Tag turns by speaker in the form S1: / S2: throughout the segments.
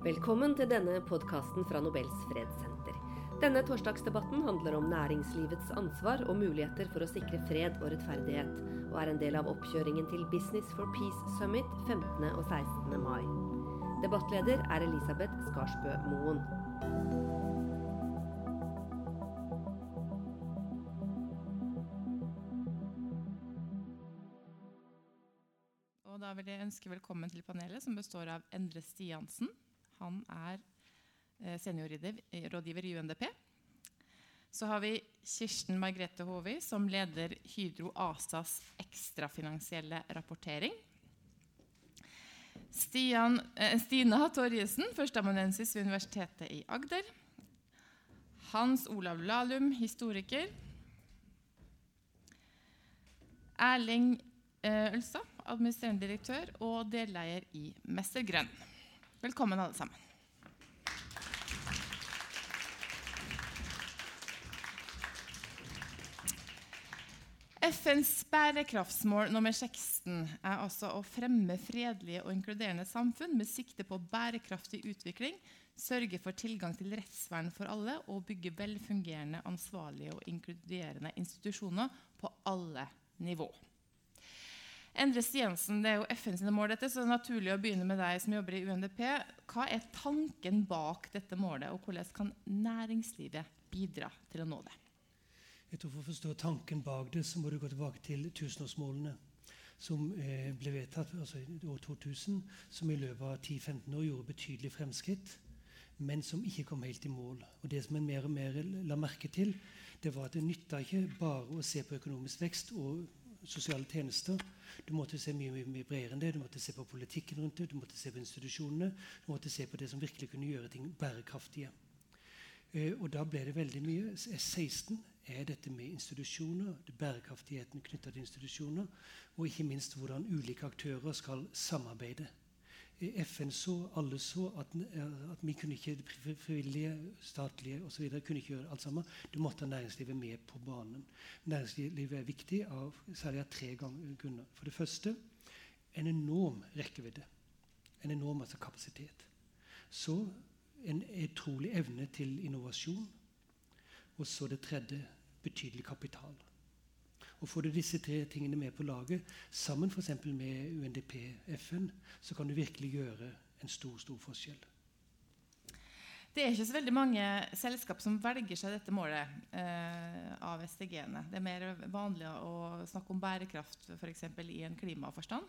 S1: Velkommen til denne podkasten fra Nobels fredssenter. Denne torsdagsdebatten handler om næringslivets ansvar og muligheter for å sikre fred og rettferdighet, og er en del av oppkjøringen til Business for Peace Summit 15. og 16. mai. Debattleder er Elisabeth Skarsbø Moen.
S2: Og da vil jeg ønske velkommen til panelet, som består av Endre Stiansen. Han er eh, seniorrådgiver i UNDP. Så har vi Kirsten Margrethe Håvi, som leder Hydro ASAs ekstrafinansielle rapportering. Stian, eh, Stina Torjesen, førsteamanuensis ved Universitetet i Agder. Hans Olav Lahlum, historiker. Erling eh, Ølstad, administrerende direktør og deleier i Mester Grønn. Velkommen, alle sammen. FNs bærekraftsmål nummer 16 er altså å fremme fredelige og inkluderende samfunn med sikte på bærekraftig utvikling, sørge for tilgang til rettsvern for alle og bygge velfungerende, ansvarlige og inkluderende institusjoner på alle nivå. Endre Stiansen, Det er jo FN sine mål, dette, så det er naturlig å begynne med deg som jobber i UNDP. Hva er tanken bak dette målet, og hvordan kan næringslivet bidra til å nå det?
S3: Jeg tror For å forstå tanken bak det, så må du gå tilbake til tusenårsmålene. Som eh, ble vedtatt altså i år 2000, som i løpet av 10-15 år gjorde betydelig fremskritt, men som ikke kom helt i mål. Og Det som en mer og mer la merke til, det var at det nytta ikke bare å se på økonomisk vekst og sosiale tjenester. Du måtte se mye, mye, mye bredere enn det. Du måtte se på politikken rundt det, du måtte se på institusjonene. Du måtte se på det som virkelig kunne gjøre ting bærekraftige. Eh, og da ble det veldig mye. S16 er dette med institusjoner, det bærekraftigheten knytta til institusjoner, og ikke minst hvordan ulike aktører skal samarbeide. Eh, FN så, alle så, at, at vi kunne ikke, frivillige, statlige osv. kunne ikke gjøre alt sammen. Du måtte ha næringslivet med på banen. Næringslivet er viktig av særlig av tre grunner. For det første en enorm rekkevidde. En enorm altså kapasitet. Så en utrolig evne til innovasjon. Og så det tredje betydelig kapital. Og Får du disse tre tingene med på laget, sammen f.eks. med UNDP, FN, så kan du virkelig gjøre en stor stor forskjell.
S2: Det er ikke så veldig mange selskap som velger seg dette målet eh, av SDG-ene. Det er mer vanlig å snakke om bærekraft f.eks. i en klimaforstand.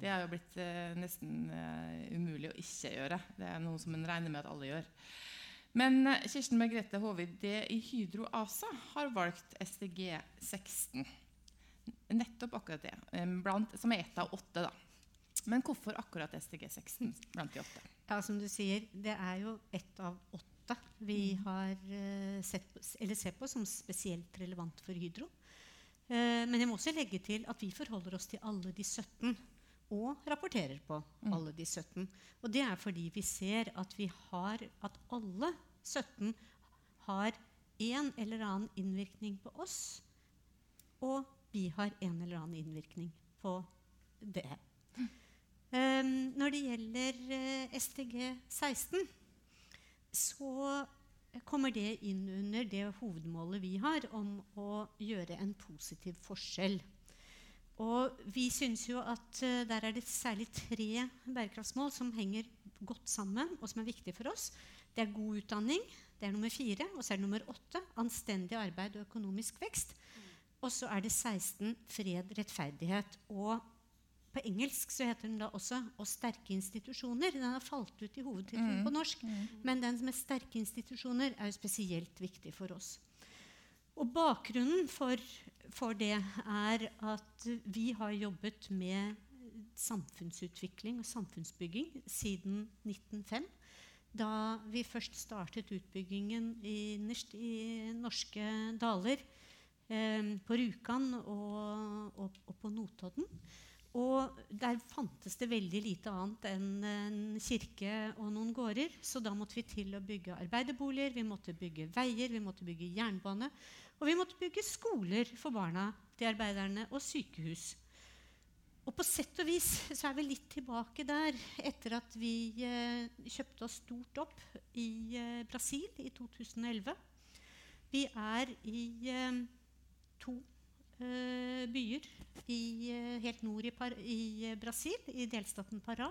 S2: Det er jo blitt eh, nesten eh, umulig å ikke gjøre. Det er noe som en regner med at alle gjør. Men eh, Kirsten Margrethe Håvid, det i Hydro ASA har valgt SDG 16. Nettopp akkurat det, eh, blant, som er ett av åtte. da. Men hvorfor akkurat STG16 blant de åtte?
S4: Ja, som du sier, Det er jo ett av åtte vi har uh, sett på, eller ser på som spesielt relevant for Hydro. Uh, men jeg må også legge til at vi forholder oss til alle de 17 og rapporterer på mm. alle de 17. Og det er fordi vi ser at vi har at alle 17 har en eller annen innvirkning på oss, og vi har en eller annen innvirkning på det. Um, når det gjelder uh, STG 16, så kommer det inn under det hovedmålet vi har om å gjøre en positiv forskjell og vi syns jo at uh, der er det særlig tre bærekraftsmål som henger godt sammen, og som er viktige for oss. Det er god utdanning, det er nummer fire. Og så er det nummer åtte anstendig arbeid og økonomisk vekst. Og så er det 16 fred, rettferdighet. Og på engelsk så heter den da også 'og sterke institusjoner'. Den har falt ut i hovedtittelen mm. på norsk. Mm. Men den med sterke institusjoner er jo spesielt viktig for oss. Og bakgrunnen for, for, det er at vi har jobbet med samfunnsutvikling og samfunnsbygging siden 1905. Da vi først startet utbyggingen innerst i norske daler, på Rjukan og, og, og, på Notodden. Og der fantes det veldig lite annet enn en kirke og noen gårder. Så da måtte vi til å bygge arbeiderboliger, vi måtte bygge veier, vi måtte bygge jernbane. Og vi måtte bygge skoler for barna til arbeiderne og sykehus. og på sett og vis så er vi litt tilbake der etter at vi eh, kjøpte oss stort opp i eh, Brasil i 2011. Vi er i eh, to eh, byer i, eh, helt nord i, i eh, Brasil, i delstaten Pará.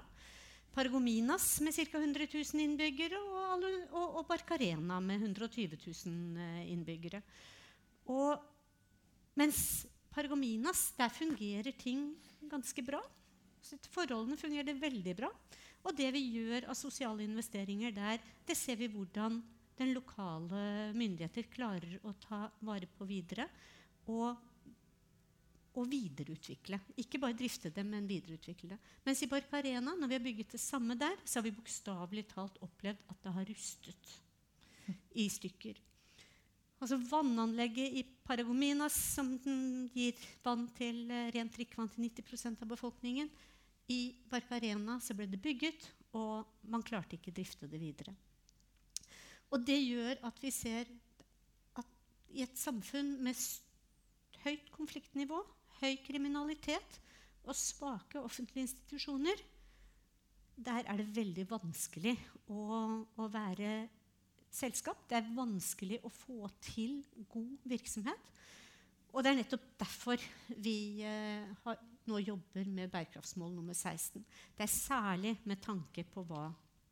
S4: Paragominas med ca. 100 000 innbyggere og, og, og Barcarena med 120 000 eh, innbyggere. Og mens Paragominas, der fungerer ting ganske bra. Forholdene fungerer veldig bra. Og det vi gjør av sosiale investeringer der, det ser vi hvordan den lokale myndigheter klarer å ta vare på videre. Og, og videreutvikle. Ikke bare drifte det, men videreutvikle det. Mens i Bark Arena, når vi har bygget det samme der, så har vi bokstavelig talt opplevd at det har rustet i stykker. Altså Vannanlegget i Paragominas, som gir vann til eh, rent drikkevann til 90% av befolkningen. I Barcarena så ble det bygget, og man klarte ikke drifte det videre. Og det gjør at vi ser at i et samfunn med høyt konfliktnivå, høy kriminalitet og svake offentlige institusjoner, der er det veldig vanskelig å, å være selskap. Det er vanskelig å få til god virksomhet. Og det er nettopp derfor vi eh, har, nå jobber med bærekraftsmål nummer 16. Det er særlig med tanke på hva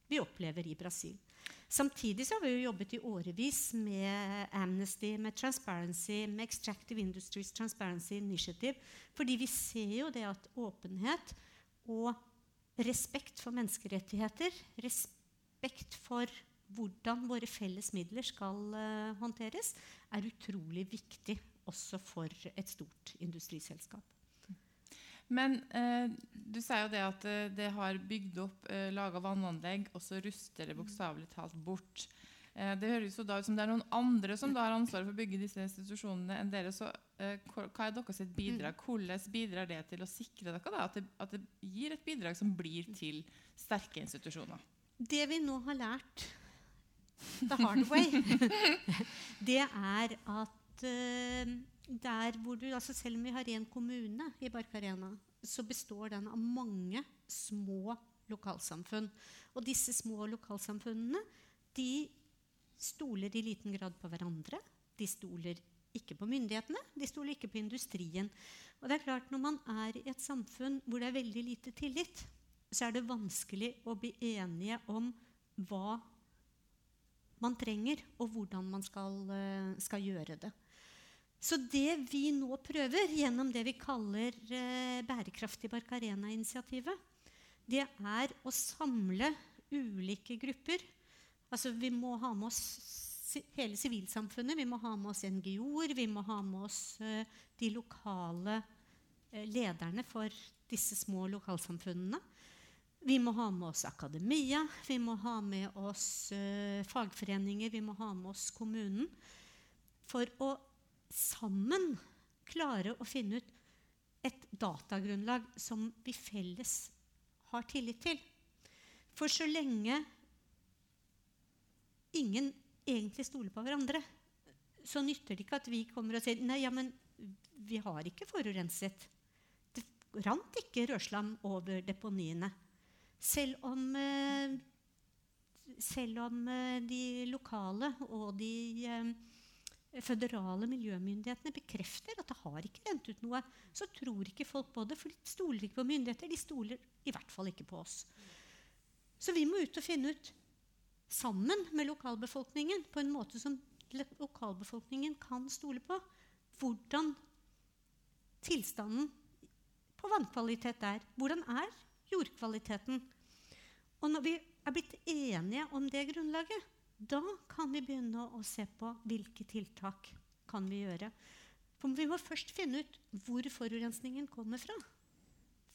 S4: vi opplever i Brasil. Samtidig så har vi jo jobbet i årevis med Amnesty, med Transparency, med Extractive Industries Transparency Initiative. Fordi vi ser jo det at åpenhet og respekt for menneskerettigheter, respekt for hvordan våre felles midler skal uh, håndteres, er utrolig viktig også for et stort industriselskap.
S2: Men eh, du sier jo det at eh, det har bygd opp, eh, laga vannanlegg, og så ruster det bokstavelig talt bort. Eh, det høres jo da ut som det er noen andre som da har ansvaret for å bygge disse institusjonene enn dere. Så eh, hva hva er deres bidrag? Hvordan bidrar det til å sikre dere da, at, det, at det gir et bidrag som blir til sterke institusjoner?
S4: Det vi nå har lært the hard way, det er at eh, der hvor du, altså selv om vi har en kommune i Barcarena, så består den av mange små lokalsamfunn. Og disse små lokalsamfunnene de stoler i liten grad på hverandre. De stoler ikke på myndighetene, de stoler ikke på industrien. Og det er klart Når man er i et samfunn hvor det er veldig lite tillit, så er det vanskelig å bli enige om hva man trenger, og hvordan man skal, eh, skal gjøre det. Så det vi nå prøver gjennom det vi kaller eh, Bærekraftig Barcarena-initiativet, det er å samle ulike grupper. Altså vi må ha med oss hele sivilsamfunnet, vi må ha med oss NGO-er, vi må ha med oss eh, de lokale eh, lederne for disse små lokalsamfunnene. Vi må ha med oss akademia, vi må ha med oss eh, fagforeninger, vi må ha med oss kommunen. For å sammen klare å finne ut et datagrunnlag som vi felles har tillit til. For så lenge ingen egentlig stoler på hverandre, så nytter det ikke at vi kommer og sier nei, ja, men vi har ikke forurenset. Det rant ikke rødslam over deponiene. Selv om, eh, selv om eh, de lokale og de eh, føderale miljømyndighetene bekrefter at det har ikke rent ut noe, så tror ikke folk på det, for de stoler ikke på myndigheter. De stoler i hvert fall ikke på oss. Så vi må ut og finne ut sammen med lokalbefolkningen på en måte som lokalbefolkningen kan stole på, hvordan tilstanden på vannkvalitet er. Hvordan er jordkvaliteten? Og når vi er blitt enige om det grunnlaget, da kan vi begynne å se på hvilke tiltak kan vi gjøre. For vi må først finne ut hvor forurensningen kommer fra,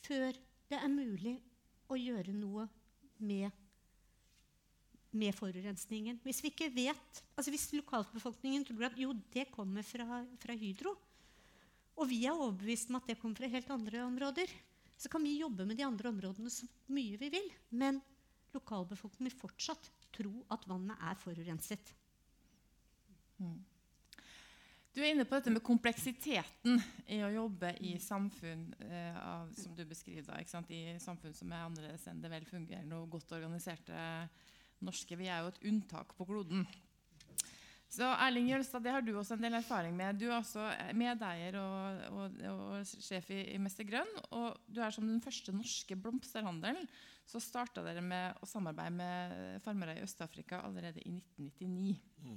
S4: før det er mulig å gjøre noe med, med forurensningen. Hvis vet, altså hvis lokalbefolkningen tror at jo, det kommer fra, fra Hydro, og vi er overbevist om at det kommer fra helt andre områder, så kan vi jobbe med de andre områdene så mye vi vil. Men lokalbefolkningen vil fortsatt tro at vannet er forurenset.
S2: Du er inne på dette med kompleksiteten i å jobbe i samfunn eh, av, som du beskriver i samfunn som er annerledes enn det vel fungerende og godt organiserte norske. Vi er jo et unntak på kloden. Så Erling Jølstad, det har du også en del erfaring med. Du er også medeier og, og, og sjef i, i Mester Grønn. Og du er som den første norske blomsterhandelen. Så starta dere med å samarbeide med farmere i Øst-Afrika allerede i 1999. Mm.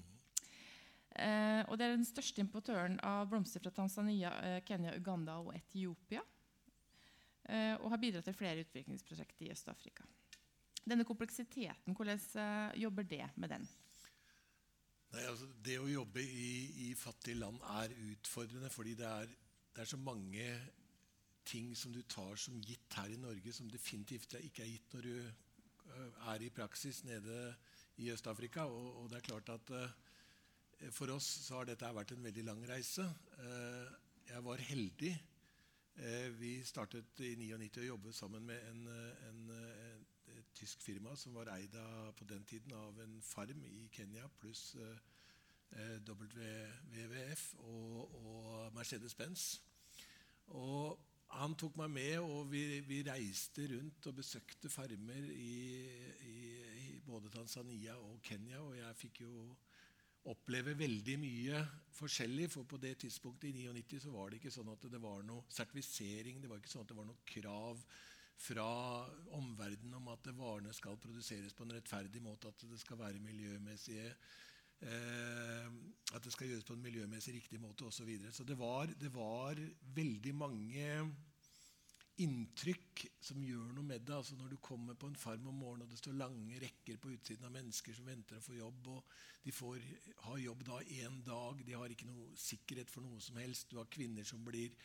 S2: Eh, og det er den største importøren av blomster fra Tanzania, eh, Kenya, Uganda og Etiopia. Eh, og har bidratt til flere utviklingsprosjekter i Øst-Afrika. Denne kompleksiteten, hvordan eh, jobber det med den?
S5: Nei, altså, det å jobbe i, i, fattige land er utfordrende fordi det er, det er, så mange ting som du tar som gitt her i Norge, som definitivt ikke er gitt når du uh, er i praksis nede i Øst-Afrika. Og, og, det er klart at uh, for oss så har dette vært en veldig lang reise. Uh, jeg var heldig. Uh, vi startet i 99 å jobbe sammen med en, en, tysk firma som var eid av, på den tiden av en farm i Kenya pluss eh, WWF og, og Mercedes-Benz. Og han tok meg med, og vi, vi, reiste rundt og besøkte farmer i, i, i både Tanzania og Kenya. Og jeg fikk jo oppleve veldig mye forskjellig. For på det tidspunktet i 99 så var det ikke sånn at det var noe sertifisering, det var ikke sånn at det var noe krav fra omverdenen om at varene skal produseres på en rettferdig måte, at det skal være miljømessige eh, At det skal gjøres på en miljømessig riktig måte osv. Så, videre. så det var, det var veldig mange inntrykk som gjør noe med det. Altså når du kommer på en farm om morgenen og det står lange rekker på utsiden av mennesker som venter å få jobb, og de får ha jobb da én dag, de har ikke noe sikkerhet for noe som helst. Du har kvinner som blir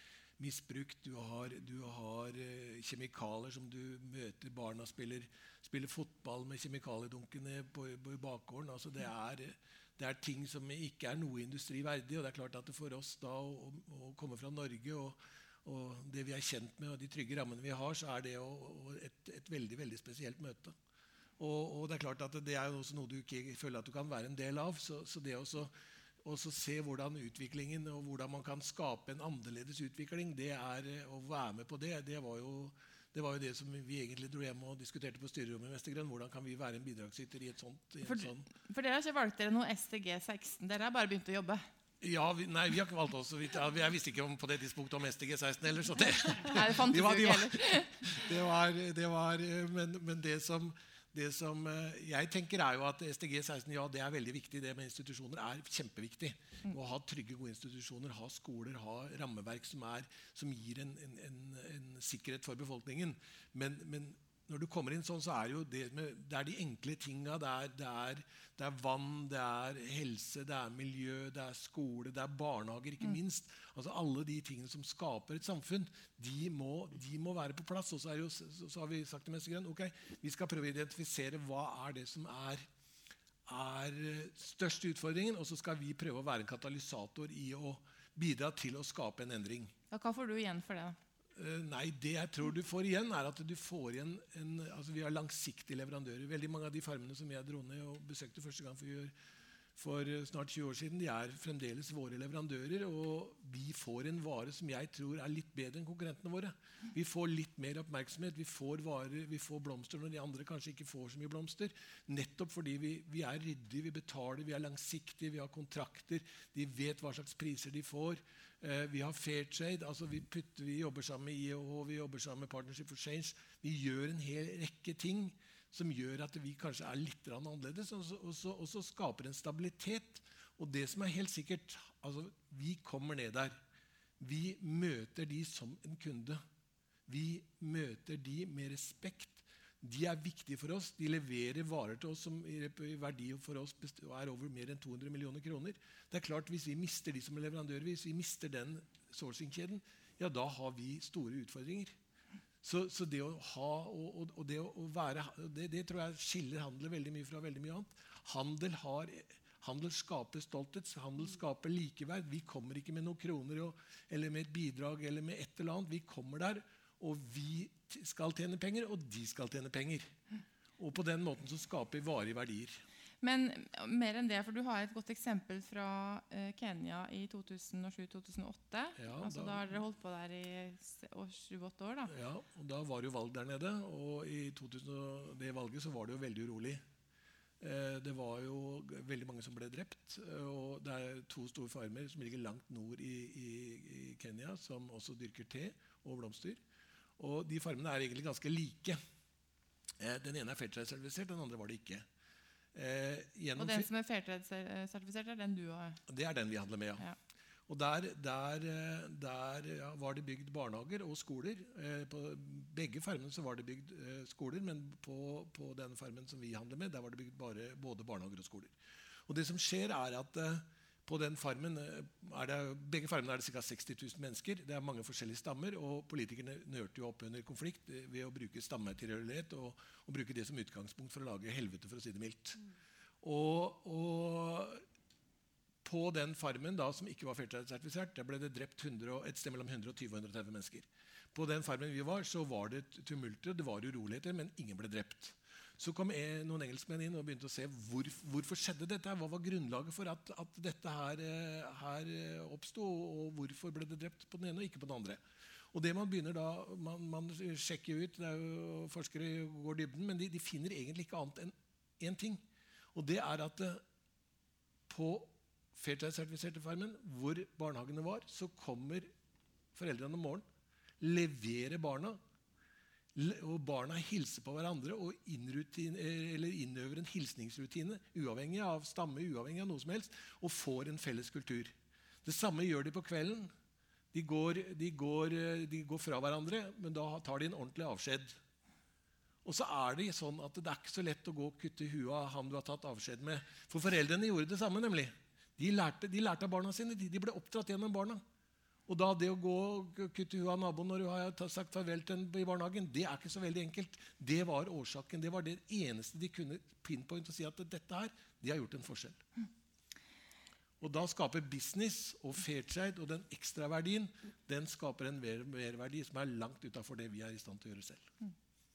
S5: misbrukt, du har, du har eh, kjemikalier som du møter Barna spiller, spiller fotball med kjemikaliedunkene på, på bakgården. Altså det, er, det er ting som ikke er noe industri verdig. og det er klart at For oss da å, å komme fra Norge og og det vi er kjent med, og de trygge rammene vi har, så er det å, et, et, veldig veldig spesielt møte. Og, og, det er klart at det er også noe du ikke føler at du kan være en del av. Så, så det også, også se hvordan utviklingen og hvordan man kan skape en annerledes utvikling, det er å være med på det. Det var jo det var jo det som vi egentlig dro hjem og diskuterte på styrerommet i Vestergrønn. Hvordan kan vi være en bidragsyter i et sånt i
S2: for, sånn for dere har ikke valgt dere noe STG 16? Dere har bare begynt å jobbe?
S5: Ja, vi, nei, vi har ikke valgt oss. Jeg visste ikke om, på det tidspunktet om STG16 heller. Så det,
S2: nei, det fantes jo ikke heller.
S5: Det var, det var, men, men det, som, det som eh, jeg tenker, er jo at SDG 16 ja, det er veldig viktig. Det med institusjoner er kjempeviktig. Mm. Å ha trygge, gode institusjoner, ha skoler, ha rammeverk som, er, som gir en, en, en, en, sikkerhet for befolkningen. Men, men når du kommer inn sånn, så er jo det, med, det er de enkle tinga. Det, det, det, er vann, det er helse, det er miljø, det er skole, det er barnehager, ikke mm. minst. Altså Alle de tingene som skaper et samfunn, de må, de må være på plass. Og så, jo, så, så, har vi sagt til Mestergrønn ok, vi skal prøve å identifisere hva er det som er, er største utfordringen, og så skal vi prøve å være en katalysator i å bidra til å skape en endring.
S2: Ja, hva får du igjen for det?
S5: Eh, nei, det jeg tror du får igjen, er at du får igjen en, altså Vi har langsiktige leverandører. Veldig mange av de farmene som jeg dro ned og besøkte første gang for, for eh, snart 20 år siden, de er fremdeles våre leverandører. Og vi får en vare som jeg tror er litt bedre enn konkurrentene våre. Vi får litt mer oppmerksomhet. Vi får, varer, vi får blomster når de andre kanskje ikke får så mye blomster. Nettopp fordi vi, vi er ryddige, vi betaler, vi er langsiktige, vi har kontrakter. De vet hva slags priser de får. Eh, vi har fair trade. altså vi, putter, vi, jobber sammen med IOH, vi jobber sammen med Partnership for Change. Vi gjør en hel rekke ting som gjør at vi kanskje er litt annerledes, og så, og, så, og så, skaper en stabilitet. Og det som er helt sikkert altså Vi kommer ned der. Vi møter de som en kunde. Vi møter de med respekt de er viktige for oss. De leverer varer til oss som i verdi for oss er over mer enn 200 millioner kroner. Det er klart Hvis vi mister de som leverandører, hvis vi mister den sourcing-kjeden, ja, da har vi store utfordringer. Så, så det å ha og, og det å være det, det, tror jeg skiller handel veldig mye fra veldig mye annet. Handel, har, handel skaper stolthet, handel skaper likeverd. Vi kommer ikke med noen kroner og, eller med et bidrag eller med et eller annet. Vi kommer der og vi skal tjene penger, og de skal tjene penger. Og på den måten så skaper vi varige verdier.
S2: Men mer enn det, for du har et godt eksempel fra eh, Kenya i 2007-2008.
S5: Ja,
S2: altså,
S5: da-
S2: da har dere holdt på der i sju-åtte år. da.
S5: Ja, og Da var det jo valg der nede, og i 2000, det valget så var det jo veldig urolig. Eh, det var jo veldig mange som ble drept. og Det er to store farmer som ligger langt nord i, i, i Kenya, som også dyrker te og blomster. Og de farmene er egentlig ganske like. Eh, den ene er Fairtrade-sertifisert, den andre var det ikke. Eh,
S2: Og den som er Fairtrade-sertifisert, er den du har
S5: det er den vi handler med, ja.
S2: Ja.
S5: Og der, der, eh, der ja, var det bygd barnehager og skoler. Eh, på begge farmene så var det bygd skoler, men på, på den farmen som vi handler med, der var det bygd bare, både barnehager og skoler. Og det som skjer er at på den farmen eh, er det, Begge farmene er det ca. 60 000 mennesker. Det er mange forskjellige stammer. og Politikerne nørte jo opp under konflikt eh, ved å bruke stammetilhørighet og, og bruke det som utgangspunkt for å lage helvete, for å si det mildt. Og, og på den farmen da, som ikke var Fairtrade-sertifisert, der ble det drept 100, et sted mellom 120 og 130 mennesker. På den farmen vi var, så var det tumulter, det var uroligheter, men ingen ble drept. Så kom en, noen engelskmenn inn og begynte å se hvor, hvorfor skjedde dette. Hva var grunnlaget for at, at dette her, eh, her eh, oppsto, og hvorfor ble det drept på den ene og ikke på den andre. Og det Man begynner da, man, man sjekker ut, det er jo, forskere går dybden, men de, de finner egentlig ikke annet enn én ting. Og det er at eh, på Fairtrade-sertifiserte farmen, hvor barnehagene var, så kommer foreldrene om morgenen, leverer barna, og barna hilser på hverandre og innøver en hilsningsrutine, uavhengig av stamme, uavhengig av noe som helst, og får en felles kultur. Det samme gjør de på kvelden. De går, de går, eh, de går fra hverandre, men da tar de en ordentlig avskjed. Og så er det sånn at det er ikke så lett å gå og kutte huet av han du har tatt avskjed med. For foreldrene gjorde det samme, nemlig. De lærte, de lærte av barna sine. De, de ble oppdratt gjennom barna. Og da det å gå og kutte huet av naboen når du har sagt farvel til en i barnehagen, det er ikke så veldig enkelt. Det var årsaken. Det var det eneste de kunne pinpoint og si at dette her, de har gjort en forskjell. Og da skaper business og fairtrade og den ekstraverdien den skaper en mer- merverdi som er langt utafor det vi er i stand til å gjøre selv.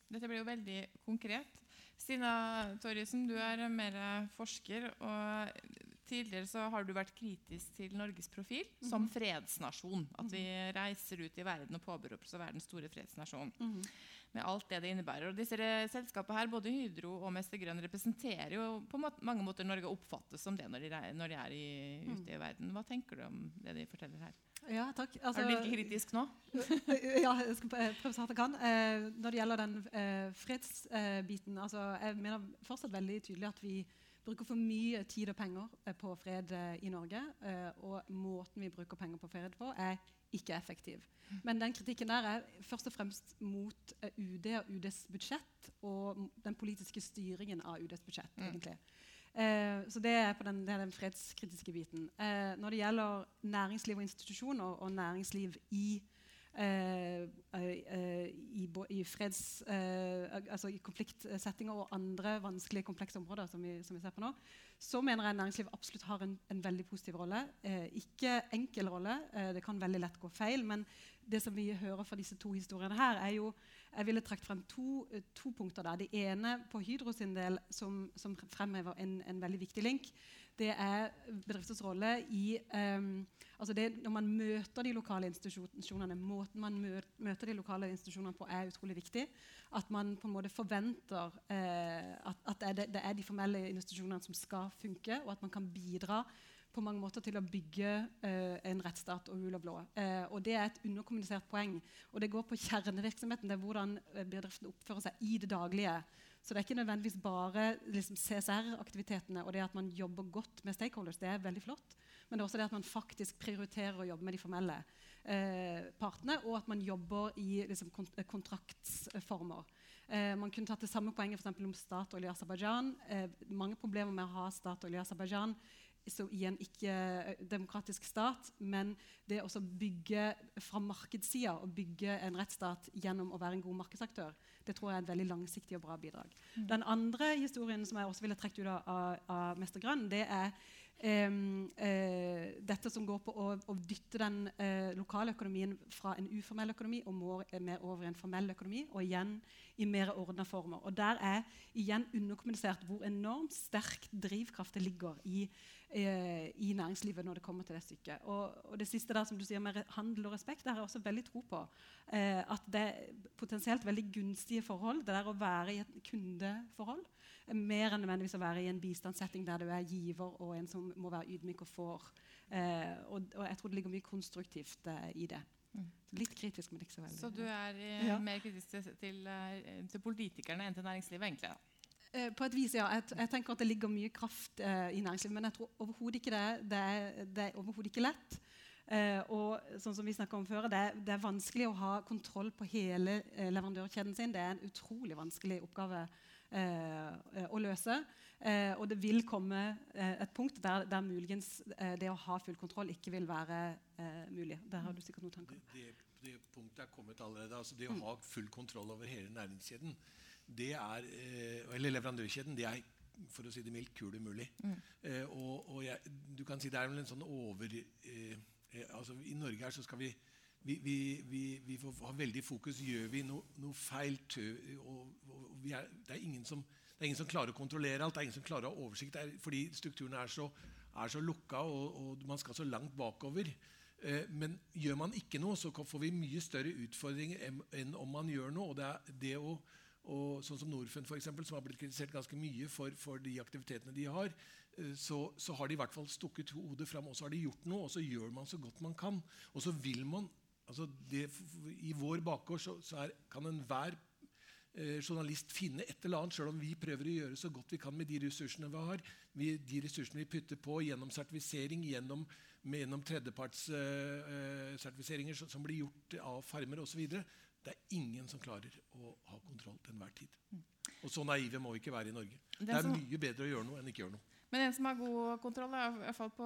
S2: Dette blir jo veldig konkret. Stina Torjussen, du er mer forsker. og Tidligere så har du vært kritisk til Norges profil som fredsnasjon. At vi reiser ut i verden og påberoper oss å være den store fredsnasjonen. Med alt det det innebærer. Og disse selskapene her, både Hydro og Mester Grønn, representerer jo på må- mange måter Norge oppfattes som det når de, når de er i, ute i verden. Hva tenker du om det de forteller her?
S6: Ja, takk.
S2: er du like kritisk nå?
S6: ja, jeg skal prøve så hardt jeg kan. Eh, når det gjelder den eh, fredsbiten altså, Jeg mener fortsatt veldig tydelig at vi bruker for mye tid og penger eh, på fred eh, i Norge. Eh, og måten vi bruker penger på fred på, er ikke effektiv. Men den kritikken der er først og fremst mot UD og UDs budsjett og den politiske styringen av UDs budsjett. egentlig. Eh, så det er på den, det er den fredskritiske biten. Eh, når det gjelder næringsliv og institusjoner og næringsliv i eh, i, i freds... eh, altså i konfliktsettinger og andre vanskelige, komplekse områder som vi, som vi ser på nå, så mener jeg næringslivet absolutt har en, en veldig positiv rolle. Eh, ikke enkel rolle, eh, det kan veldig lett gå feil, men det som vi hører fra disse to historiene her, er jo Jeg ville trukket frem to, eh, to punkter der. Det ene på Hydro sin del som, som fremhever en, en veldig viktig link. Det er bedrifters rolle i um, altså det, Når man møter de lokale institusjonene, måten man møter de lokale institusjonene på, er utrolig viktig. At man på en måte forventer eh, at, at det, det er de formelle institusjonene som skal funke, og at man kan bidra på mange måter til å bygge eh, en rettsstat og rule of law. Eh, og Det er et underkommunisert poeng. Og det går på kjernevirksomheten. Det er hvordan eh, bedriften oppfører seg i det daglige. Så det er ikke nødvendigvis bare liksom, CSR-aktivitetene og det at man jobber godt med stakeholders. Det er veldig flott. Men det er også det at man faktisk prioriterer å jobbe med de formelle eh, partene, og at man jobber i liksom, kont kontraktsformer. Eh, man kunne tatt det samme poenget for om Statoil i Aserbajdsjan. Eh, mange problemer med å ha Statoil i Aserbajdsjan i en ikke-demokratisk stat, men det å bygge fra markedssida og bygge en rettsstat gjennom å være en god markedsaktør, det tror jeg er et veldig langsiktig og bra bidrag. Den andre historien som jeg også ville trukket ut av, av, av Mester Grønn, det er Um, uh, dette som går på å, å dytte den uh, lokale økonomien fra en uformell økonomi og må, mer over i en formell økonomi, og igjen i mer ordna former. Og Der er igjen underkommunisert hvor enormt sterk drivkraft det ligger i, uh, i næringslivet når det kommer til det stykket. Og, og, det siste der som du sier med handel og respekt, det har jeg også veldig tro på. at det er potensielt veldig gunstige forhold. Det der å være i et kundeforhold mer enn nødvendigvis å være i en bistandssetting der du er giver og en som må være ydmyk og får. Eh, og, og, jeg tror det ligger mye konstruktivt eh, i det. Mm. Litt kritisk, men ikke så veldig.
S2: Så du er eh, ja. mer kritisk til, til, eh, til, politikerne enn til næringslivet, egentlig? da?
S6: Eh, på et vis, ja. Jeg, jeg, tenker at det ligger mye kraft eh, i næringslivet, men jeg tror overhodet ikke det. Det er, det er overhodet ikke lett. Eh, og sånn som vi om før, det det, er vanskelig å ha kontroll på hele eh, leverandørkjeden sin. Det er en utrolig vanskelig oppgave Eh, å løse. Eh, og det vil komme et punkt der, der muligens det å ha full kontroll ikke vil være mulig. Der har du sikkert noen tanker.
S5: Det, det, det punktet er kommet allerede. altså Det å mm. ha full kontroll over hele næringskjeden, det er, eller leverandørkjeden, det er for å si det mildt, kul umulig. Mm. Eh, og, og jeg, du kan si det er vel en sånn over eh, altså I Norge her så skal vi vi, vi, vi, vi får ha veldig fokus. Gjør vi noe, noe feil tø, og, og er, det, er ingen som, det, er ingen som, klarer å kontrollere alt. Det er ingen som klarer å ha oversikt er, fordi strukturene er så, er så lukka, og, og, man skal så langt bakover. Eh, men gjør man ikke noe, så får vi mye større utfordringer enn, enn om man gjør noe. og det, er det å og sånn som Norfund, for som har blitt kritisert ganske mye for, for de aktivitetene de har, eh, så, så, har de i hvert fall stukket hodet fram og så har de gjort noe. Og så gjør man så godt man kan. Og så vil man altså det, I vår bakgård så, så er, kan enhver eh, journalist finne et eller annet, selv om vi prøver å gjøre så godt vi kan med de ressursene vi har. Vi, de ressursene vi putter på gjennom sertifisering, gjennom, gjennom tredjepartssertifiseringer uh, som blir gjort av farmer osv. Det er ingen som klarer å ha kontroll til enhver tid. Og så naive må vi ikke være i Norge. Det er mye bedre å gjøre noe enn ikke gjøre noe.
S2: Men en som har god kontroll, er i hvert fall på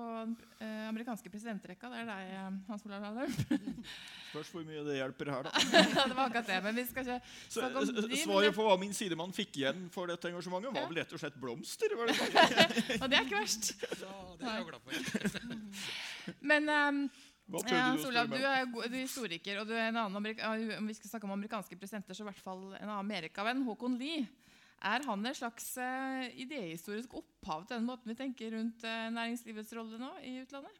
S2: eh, amerikanske presidentrekka. Det er deg, eh, Hans Olav Lahlum.
S7: Spørs hvor mye det hjelper her, da.
S2: det var akkurat det, men vi skal ikke
S7: Så, de, Svaret på hva min sidemann fikk igjen for dette engasjementet, var vel rett og slett blomster? Var det
S2: og det er ikke verst. Ja, det er jeg glad for. men um, ja, Olav, du er, du er, historiker, og du er en annen om vi skal snakke om amerikanske presidenter, så i hvert fall en annen amerikavenn, Håkon Lie. Er han en slags uh, idehistorisk opphav til den måten vi tenker rundt uh, næringslivets rolle nå i utlandet?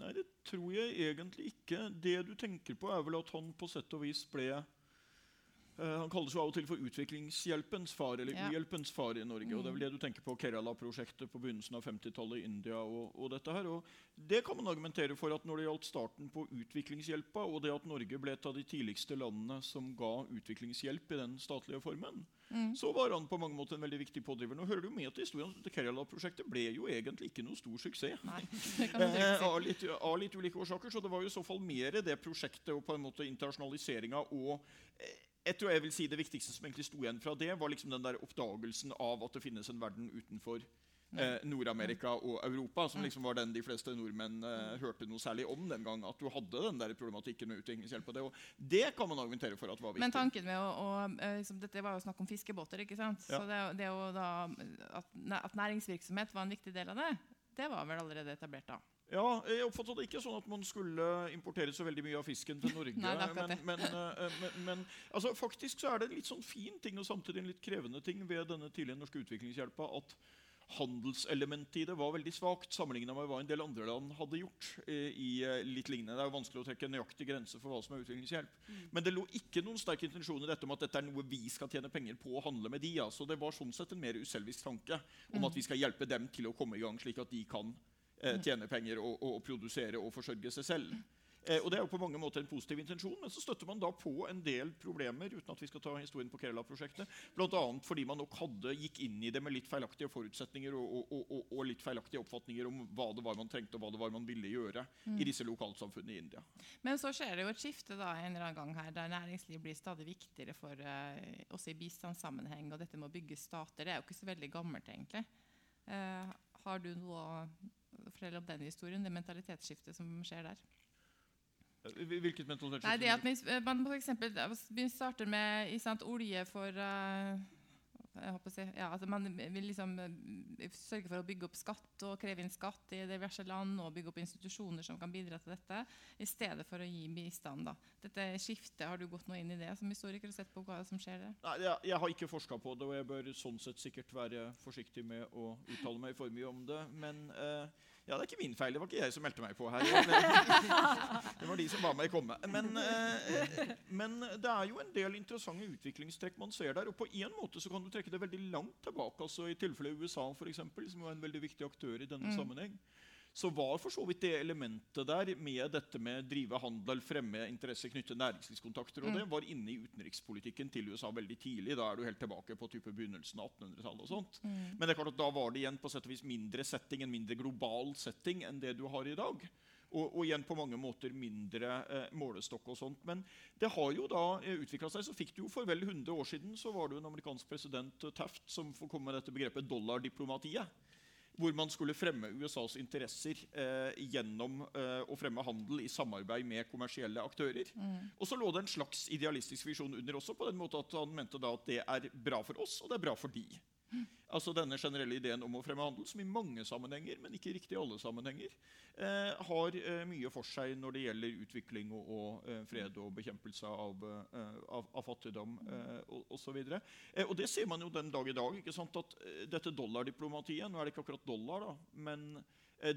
S7: Nei, det tror jeg egentlig ikke. Det du tenker på, er vel at han på sett og vis ble han kalles jo av og til for utviklingshjelpens far eller ja. uhjelpens far i Norge. Mm. og Det er vel det du tenker på Kerala-prosjektet på begynnelsen av 50-tallet i India. Og, og, dette her, og Det kan man argumentere for at når det gjaldt starten på utviklingshjelpa, og det at Norge ble et av de tidligste landene som ga utviklingshjelp i den statlige formen, mm. så var han på mange måter en veldig viktig pådriver. Nå hører du med til historien at Kerala-prosjektet ble jo egentlig ikke noe stor suksess.
S2: Nei,
S7: eh, av, litt, av, litt, ulike årsaker. Så det var jo i så fall mer det prosjektet og på en måte internasjonaliseringa og eh, jeg tror jeg vil si Det viktigste som egentlig sto igjen fra det, var liksom den der oppdagelsen av at det finnes en verden utenfor eh, Nord-Amerika og Europa, som liksom var den de fleste nordmenn eh, hørte noe særlig om den gang. At du hadde den der problematikken med utviklingshjelp. Og det, og det kan man argumentere for at var viktig.
S2: Men tanken med å, å eh, liksom, Dette var jo snakk om fiskebåter. ikke sant? Ja. Så det, det da, at, at næringsvirksomhet var en viktig del av det, det var vel allerede etablert da?
S7: Ja, Jeg oppfattet det ikke sånn at man skulle importere så veldig mye av fisken til Norge.
S2: Nei, men,
S7: men, eh, men, men altså, faktisk så er det en litt sånn fin ting og samtidig en litt krevende ting ved denne tidlige norske utviklingshjelpa at handelselementet i det var veldig svakt sammenlignet med hva en del andre land hadde gjort. Eh, i eh, litt lignende. Det er jo vanskelig å trekke en nøyaktig grense for hva som er utviklingshjelp. Mm. Men det lå ikke noen sterk intensjon i dette om at dette er noe vi skal tjene penger på å handle med de. Altså, det var sånn sett en mer uselvisk tanke om mm. at vi skal hjelpe dem til å komme i gang, slik at de kan eh, tjene penger og, og, og, produsere og forsørge seg selv. Eh, og Det er jo på mange måter en positiv intensjon, men så støtter man da på en del problemer. uten at vi skal ta historien på Kerala-prosjektet, Bl.a. fordi man nok hadde, gikk inn i det med litt feilaktige forutsetninger og, og, litt feilaktige oppfatninger om hva det var man trengte og hva det var man ville gjøre mm. i disse lokalsamfunnene i India.
S2: Men så skjer det jo et skifte da, en eller annen gang her, der næringsliv blir stadig viktigere for uh, oss i bistandssammenheng. Og dette med å bygge stater det er jo ikke så veldig gammelt, egentlig. Uh, har du noe fortelle om den historien, det mentalitetsskiftet som skjer der.
S7: Hvilket mentalitetsskifte?
S2: Nei, det at vi, man for eksempel, vi starter med sant, olje for uh, jeg. Ja, altså man vil liksom eh, sørge for å bygge opp skatt og kreve inn skatt i diverse land og bygge opp institusjoner som kan bidra til dette, i stedet for å gi bistand. Da. Dette skiftet, Har du gått noe inn i det som historiker og sett på hva som skjer der?
S7: Nei, jeg, jeg har ikke forska på det, og jeg bør sånn sett sikkert være forsiktig med å uttale meg for mye om det. Men eh, ja, det er ikke min feil. Det var ikke jeg som meldte meg på her. Det var de som ba meg komme. Men, eh, men, det er jo en del interessante utviklingstrekk man ser der. Og på en måte så kan du trekke det veldig langt tilbake. altså I tilfelle USA, for eksempel, som var en veldig viktig aktør i denne mm. sammenheng så var for så vidt det elementet der med dette med drive handel, fremme interesser, knytte næringslivskontakter, og mm. det var inne i utenrikspolitikken til USA veldig tidlig. Da er du helt tilbake på type begynnelsen av 1800-tallet. og sånt. Mm. Men det er klart at da var det igjen på sett og vis mindre setting, en mindre global setting enn det du har i dag. Og, og, igjen på mange måter mindre eh, målestokk og sånt. Men det har jo da eh, utvikla seg. Så fikk du jo For vel 100 år siden så var det jo en amerikansk president, Taft, som kom med dette begrepet dollardiplomatiet hvor man skulle fremme USAs interesser eh, gjennom eh, å fremme handel i samarbeid med kommersielle aktører. Mm. Og så lå det en slags idealistisk visjon under også, på den måte at han mente at det er bra for oss, og det er bra for de. Altså denne generelle ideen om å fremme handel, som i mange sammenhenger, men ikke riktig i alle sammenhenger, eh, har eh, mye for seg når det gjelder utvikling og, og eh, fred og bekjempelse av, eh, av, av fattigdom eh, og osv. Eh, og det ser man jo den dag i dag. ikke sant, at eh, Dette dollardiplomatiet Nå er det ikke akkurat dollar, da, men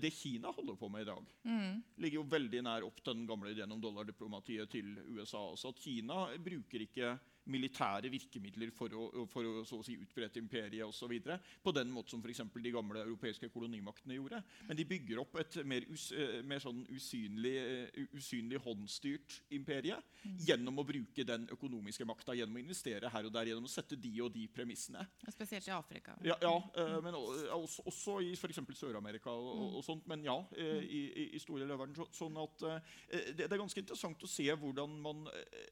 S7: det Kina holder på med i dag, mm. ligger jo veldig nær opp den gamle ideen om dollardiplomatiet til USA. At Kina bruker ikke militære virkemidler for å, for å så å si, utbrette imperiet osv. På den måten som f.eks. de gamle europeiske kolonimaktene gjorde. Men de bygger opp et mer, us, eh, mer sånn usynlig, eh, usynlig, håndstyrt imperie mm. gjennom å bruke den økonomiske makta, gjennom å investere her og der, gjennom å sette de og de premissene.
S2: Og Spesielt i Afrika.
S7: Ja, ja mm. men også, også i f.eks. Sør-Amerika og, og, og, sånt. Men ja, i, i, i, store verden. Så, sånn at det, det, er ganske interessant å se hvordan man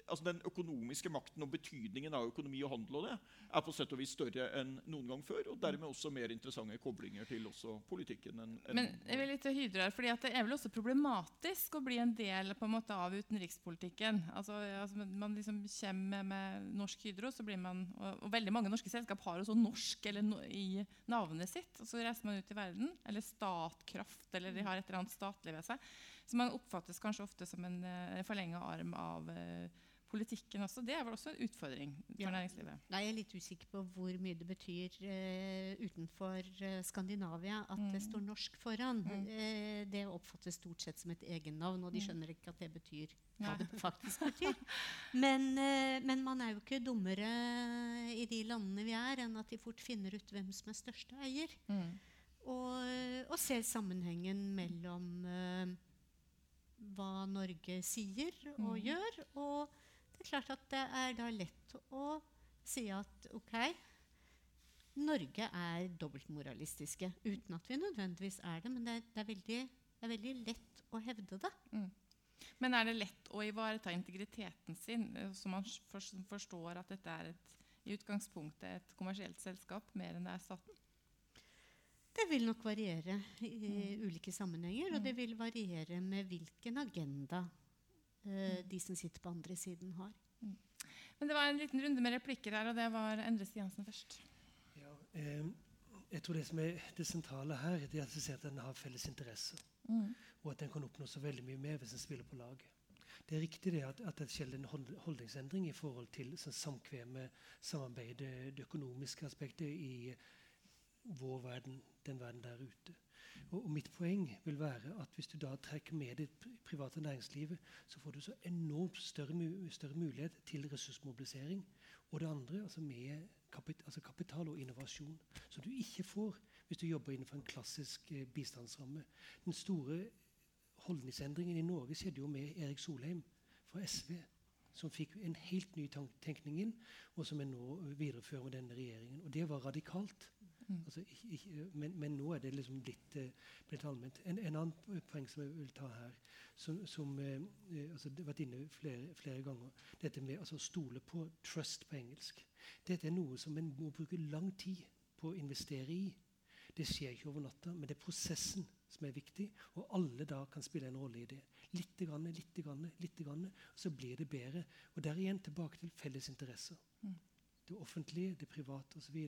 S7: altså Den økonomiske makten og betydningen av økonomi og handel og det er på sett og vis større enn noen gang før. Og dermed også mer interessante koblinger til politikken. enn,
S2: enn Men jeg vil litt Hydro her, fordi Det er vel også problematisk å bli en del på en måte av utenrikspolitikken. Altså, altså Man liksom kommer med Norsk Hydro, så blir man, og, og veldig mange norske selskap har også norsk eller no, i navnet sitt. og Så reiser man ut i verden. Eller Statkraft, eller de har et eller annet statlig ved seg. Så man oppfattes kanskje ofte som en uh, forlenga arm av uh, politikken også. Det er vel også en utfordring for ja. næringslivet?
S4: Nei, jeg er litt usikker på hvor mye det betyr uh, utenfor uh, Skandinavia at mm. det står norsk foran. Mm. Uh, det oppfattes stort sett som et egennavn, og de mm. skjønner ikke at det betyr hva det faktisk betyr. Men, men, man er jo ikke dummere i de landene vi er, enn at de fort finner ut hvem som er største eier. Mm. Og, og, ser sammenhengen mellom hva Norge sier og mm. gjør, og det er klart at det er da lett å si at ok, Norge er dobbeltmoralistiske. Uten at vi nødvendigvis er det, men det er, det er, veldig, det er veldig, lett å hevde det. Mm.
S2: Men er det lett å ivareta integriteten sin, eh, så man forstår at dette er et, i utgangspunktet et kommersielt selskap mer enn det er staten?
S4: Det vil nok variere i mm. ulike sammenhenger, og det vil variere med hvilken agenda de som sitter på andre siden, har. Mm.
S2: Men det var en liten runde med replikker her, og det var Endre Stiansen først.
S3: Ja, eh, jeg tror Det som er det sentrale her, det er at vi ser at den har felles interesser. Mm. Og at den kan oppnå så veldig mye mer hvis den spiller på lag. Det er riktig det at, at det skjer en holdningsendring i forhold til sånn, samkvemet, samarbeidet, det økonomiske aspektet i vår verden, den verden der ute. Og, Mitt poeng vil være at hvis du da trekker med det private næringslivet, så får du så enormt større, større mulighet til ressursmobilisering. Og det andre, altså med kapit, altså kapital og innovasjon, som du ikke får hvis du jobber innenfor en klassisk eh, bistandsramme. Den store holdningsendringen i Norge skjedde jo med Erik Solheim fra SV som fikk en helt ny tenkning inn, og som er nå viderefører med denne regjeringen. Og det var radikalt. Mm. Altså, ikke, ikke, men, men, nå er det liksom blitt, blitt allment. En, en, annen poeng som jeg vil ta her, som, som uh, altså, det har vært inne flere, flere ganger, dette med altså, å stole på trust på engelsk. Dette er noe som en må bruke lang tid på å investere i. Det skjer ikke over natta, men det er prosessen som er viktig, og alle da kan spille en rolle i det. Litt, grann, litt, grann, litt grann, og så blir det bedre. Og der igjen tilbake til felles interesser. Mm. Det offentlige, det private osv.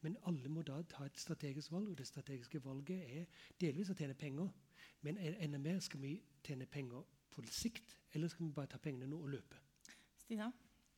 S3: Men alle må da ta et strategisk valg, og det strategiske valget er delvis å tjene penger. Men enda mer skal vi tjene penger på sikt, eller skal vi bare ta pengene nå og løpe?
S2: Stina?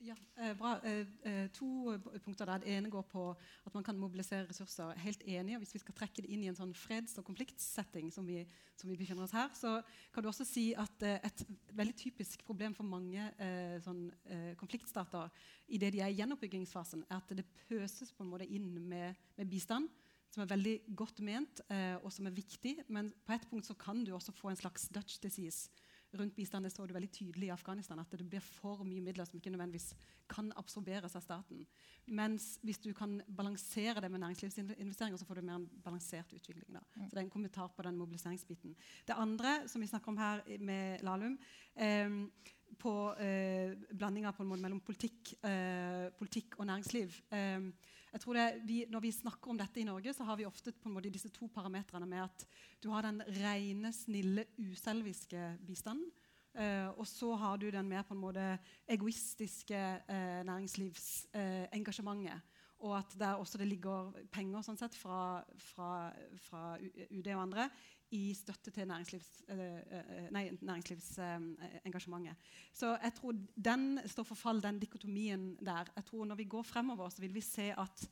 S6: Ja, eh, bra. Eh, eh, to punkter der. Det ene går på at man kan mobilisere ressurser. Helt enig, Hvis vi skal trekke det inn i en sånn freds- og konfliktsetting som vi, som vi befinner oss her, så kan du også si at et veldig typisk problem for mange sånn, konfliktstater det de er i gjenoppbyggingsfasen, er at det pøses på en måte inn med, med bistand som er veldig godt ment og som er viktig. Men på et punkt så kan du også få en slags Dutch disease rundt bistand det så du veldig tydelig i Afghanistan at det blir for mye midler som ikke nødvendigvis kan absorberes av staten. Mens hvis du kan balansere det med næringslivsinvesteringer, så får du mer en balansert utvikling. Da. Mm. Så det er en kommentar på den mobiliseringsbiten. Det andre som vi snakker om her med Lahlum, eh, på eh, blandinga mellom politikk, eh, politikk, og næringsliv. Eh, jeg tror det, vi, Når vi snakker om dette i Norge, så har vi ofte på en måte disse to parametrene med at du har den rene, snille, uselviske bistanden. Uh, og så har du den mer på en måte egoistiske uh, næringslivsengasjementet. Uh, og at der også det ligger penger sånn sett, fra, fra, fra UD og andre i støtte til næringslivsengasjementet. Næringslivs, næringslivs så jeg tror den står for fall, den dikotomien der. Jeg tror Når vi går fremover, så vil vi se at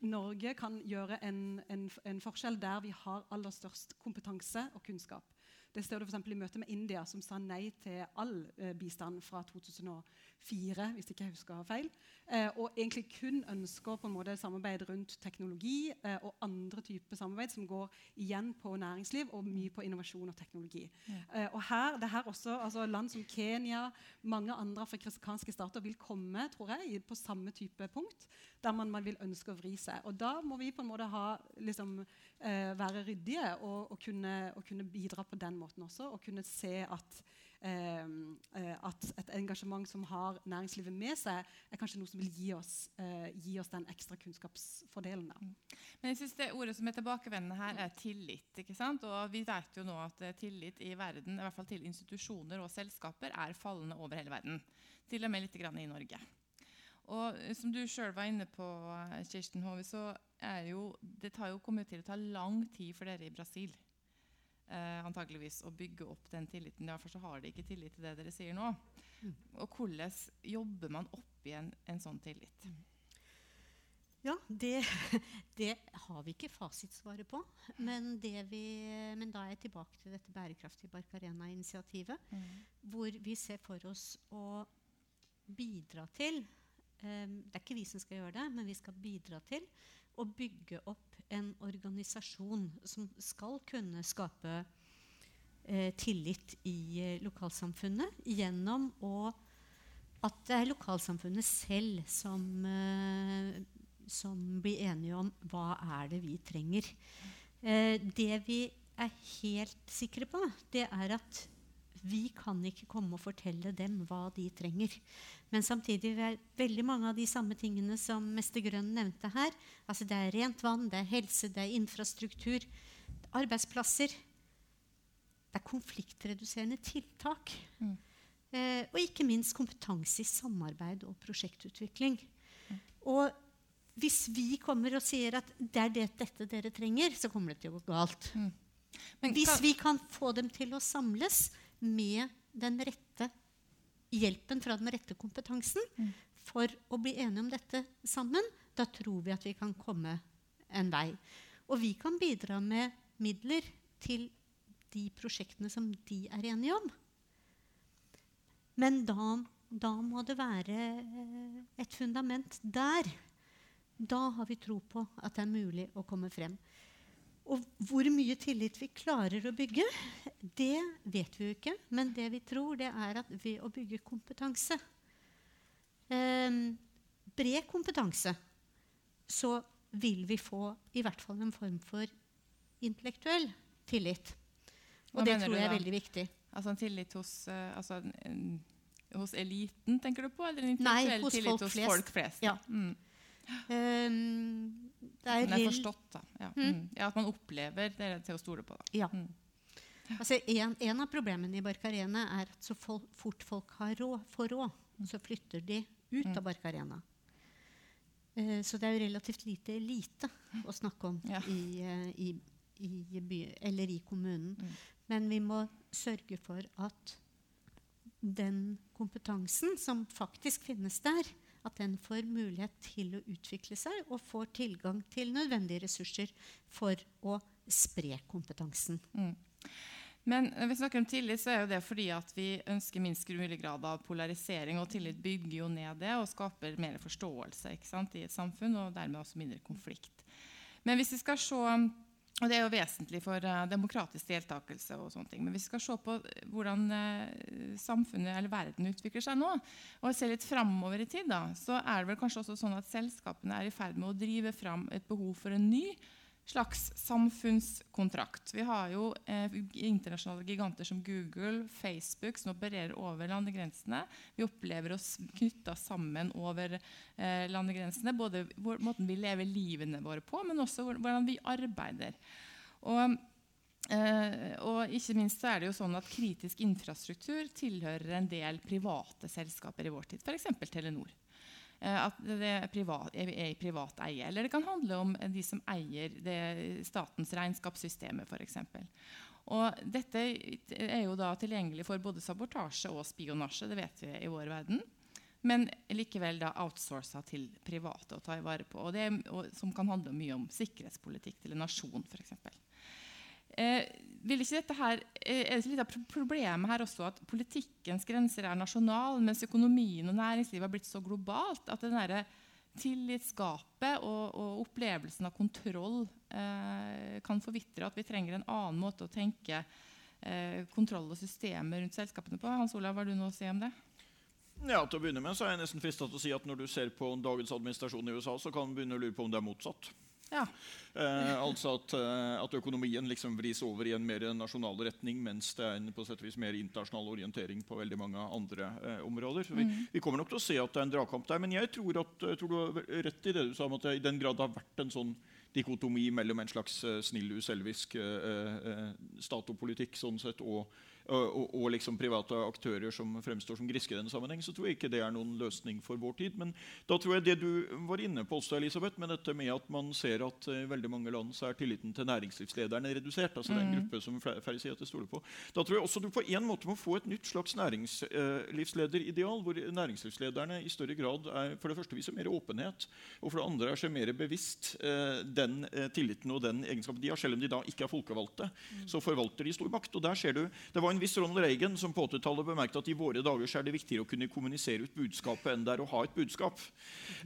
S6: Norge kan gjøre en, en, en forskjell der vi har aller størst kompetanse og kunnskap. Det står det f.eks. i møte med India, som sa nei til all eh, bistand fra 2004, hvis ikke jeg husker feil. Eh, og egentlig kun ønsker på en måte samarbeid rundt teknologi eh, og andre typer samarbeid som går igjen på næringsliv og mye på innovasjon og teknologi. Ja. Eh, og her, det her også, altså Land som Kenya, mange andre afrikanske stater vil komme tror jeg, på samme type punkt, der man, man vil ønske å vri seg. Og da må vi på en måte ha, liksom, eh, være ryddige og, og, kunne, og kunne bidra på den måten også. Og kunne se at, eh, eh, at, et engasjement som har næringslivet med seg, er kanskje noe som vil gi oss, eh, gi oss den ekstra kunnskapsfordelen. Da.
S2: Men jeg synes det ordet som er tilbakevendende her, er tillit. ikke sant? Og vi vet jo nå at eh, tillit i verden, i hvert fall til institusjoner og selskaper, er fallende over hele verden. Til og med litt i Norge. Og eh, som du sjøl var inne på, Kirsten Hove, så er jo, det tar jo, kommer til å ta lang tid for dere i Brasil eh, antageligvis å bygge opp den tilliten. Derfor så har de ikke tillit til det dere sier nå. Mm. Og hvordan jobber man opp igjen en sånn tillit? Mm.
S4: Ja, det, det, har vi ikke fasitsvaret på. Men, vi, men, da er jeg tilbake til dette bærekraftige Barcarena-initiativet. Mm. Hvor vi ser for oss å bidra til Det er ikke vi som skal gjøre det, men vi skal bidra til å bygge opp en organisasjon som skal kunne skape eh, tillit i eh, lokalsamfunnet gjennom å at det er lokalsamfunnet selv som, eh, som blir enige om hva er det vi trenger. Eh, det vi er helt sikre på, det er at vi kan ikke komme og fortelle dem hva de trenger. Men samtidig er veldig mange av de samme tingene som Mester Grønn nevnte her. Altså det er rent vann, det er helse, det er infrastruktur, det er arbeidsplasser. Det er konfliktreduserende tiltak. Mm. Eh, og ikke minst kompetanse i samarbeid og prosjektutvikling. Mm. Og hvis vi kommer og sier at det er det, dette dere trenger, så kommer det til å gå galt. Mm. Hvis vi kan få dem til å samles, med den rette hjelpen fra den rette kompetansen mm. for å bli enige om dette sammen, da tror vi at vi kan komme en vei. Og vi kan bidra med midler til de prosjektene som de er enige om. Men da, da må det være eh, et fundament der. Da har vi tro på at det er mulig å komme frem. Og hvor mye tillit vi klarer å bygge, det vet vi jo ikke. Men det vi tror, det er at ved å bygge kompetanse, eh, bred kompetanse, så vil vi få i hvert fall en form for intellektuell tillit. Og Hva det tror jeg er veldig viktig.
S2: Altså en tillit hos, uh, altså en, hos eliten, tenker du på? Eller en intellektuell Nei, tillit folk hos flest. folk flest?
S4: Ja. Mm. Um,
S2: det er, det er forstått, da. Ja. Mm. mm. ja. At man opplever det er til å stole på. Da.
S4: Ja. Mm. Altså, en, en, av problemene i Barcarena er at så fort folk har råd, får råd, så flytter de ut mm. av Barcarena. Uh, så det er jo relativt lite elite å snakke om
S2: Ja.
S4: i, eh, i, i, by, eller i kommunen.
S2: Mm.
S4: Men vi må sørge for at den kompetansen som faktisk finnes der, at den får mulighet til å utvikle seg og får tilgang til nødvendige ressurser for å spre kompetansen.
S2: Mm. Men når vi snakker om tillit, så er jo det fordi at vi ønsker minst mulig grad av polarisering. Og tillit bygger jo ned det og skaper mer forståelse sant, i et samfunn, og dermed også mindre konflikt. Men hvis vi skal se og Det er jo vesentlig for eh, demokratisk deltakelse. og sånne ting, Men vi skal se på eh, hvordan eh, samfunnet eller verden utvikler seg nå, og se litt framover i tid, da, så er det vel kanskje også sånn at selskapene er i ferd med å drive fram et behov for en ny slags samfunnskontrakt. Vi har jo eh, internasjonale giganter som Google, Facebook, som opererer over landegrensene. Vi opplever oss knytta sammen over eh, landegrensene. Både hvor, måten vi lever livene våre på, men også hvor, hvordan vi arbeider. Og, eh, og ikke minst er det jo sånn at kritisk infrastruktur tilhører en del private selskaper i vår tid, f.eks. Telenor. Eh, at det er, privat, er i privat eie. Eller det kan handle om de som eier det, statens regnskapssystemer, f.eks. Og dette er jo da tilgjengelig for både sabotasje og spionasje, det vet vi i vår verden. Men likevel da outsourca til private å ta vare på. Og det, og, som kan handle mye om sikkerhetspolitikk til en nasjon, f.eks. Eh, vil ikke dette her, eh, er det litt av problemet her også at politikkens grenser er nasjonal, mens økonomien og næringslivet har blitt så globalt at den der tillitsgapet og, og, opplevelsen av kontroll eh, kan forvitre at vi trenger en annen måte å tenke eh, kontroll og systemer rundt selskapene på. Hans Olav, hva har du noe å si om det?
S7: Ja, til å begynne med så er jeg nesten fristet til å si at Når du ser på dagens administrasjon i USA, så kan du begynne å lure på om det er motsatt.
S2: Ja.
S7: Eh, altså at, eh, at, økonomien liksom vris over i en mer nasjonal retning, mens det er en på sett og vis mer internasjonal orientering på veldig mange andre eh, områder. Vi,
S2: Mm.
S7: vi, kommer nok til å se at det er en dragkamp der. Men jeg tror, at, jeg tror du har rett i det du sa om at det i den grad det har vært en sånn dikotomi mellom en slags uh, snill, uselvisk uh, uh, statopolitikk sånn sett, og, og, og, liksom private aktører som fremstår som griske i denne sammenheng, så tror jeg ikke det er noen løsning for vår tid. Men da tror jeg det du var inne på også, Elisabeth, med dette med at man ser at i veldig mange land så er tilliten til næringslivslederne redusert. altså mm. er gruppe som færre sier at de stoler på. Da tror jeg også du på en måte må få et nytt slags næringslivslederideal, hvor næringslivslederne i større grad er, for det første viser mer åpenhet, og for det andre er seg mer bevisst eh, den eh, tilliten og den egenskapen de har, selv om de da ikke er folkevalgte. Mm. Så forvalter de stor makt. og der ser du, Det var en viss Ronald Reagan som på 80-tallet bemerket at i våre dager så er det viktigere å kunne kommunisere ut budskapet enn det er å ha et budskap.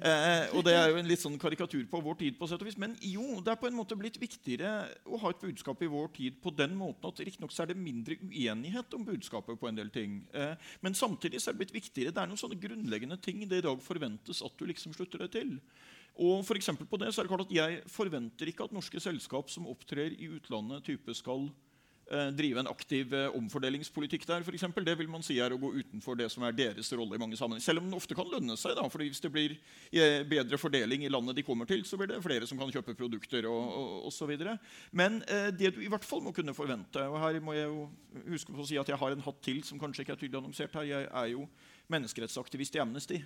S7: Eh, og det er jo en litt sånn karikatur på vår tid, på sett og vis. Men jo, det er på en måte blitt viktigere å ha et budskap i vår tid på den måten at riktignok er det mindre uenighet om budskapet på en del ting. Eh, men samtidig er det blitt viktigere. Det er noen sånne grunnleggende ting det i dag forventes at du liksom slutter deg til. Og for på det så er det klart at Jeg forventer ikke at norske selskap som opptrer i utlandet, type skal drive en aktiv eh, omfordelingspolitikk der. For eksempel. det vil man si er å gå utenfor det som er deres rolle. i mange sammenhenger. Selv om den ofte kan lønne seg. da, for Hvis det blir eh, bedre fordeling i landet de kommer til, så blir det flere som kan kjøpe produkter og osv. Men eh, det du i hvert fall må kunne forvente og Her må jeg jo huske på å si at jeg har en hatt til som kanskje ikke er tydelig annonsert her. Jeg er jo menneskerettsaktivist i Amnesty.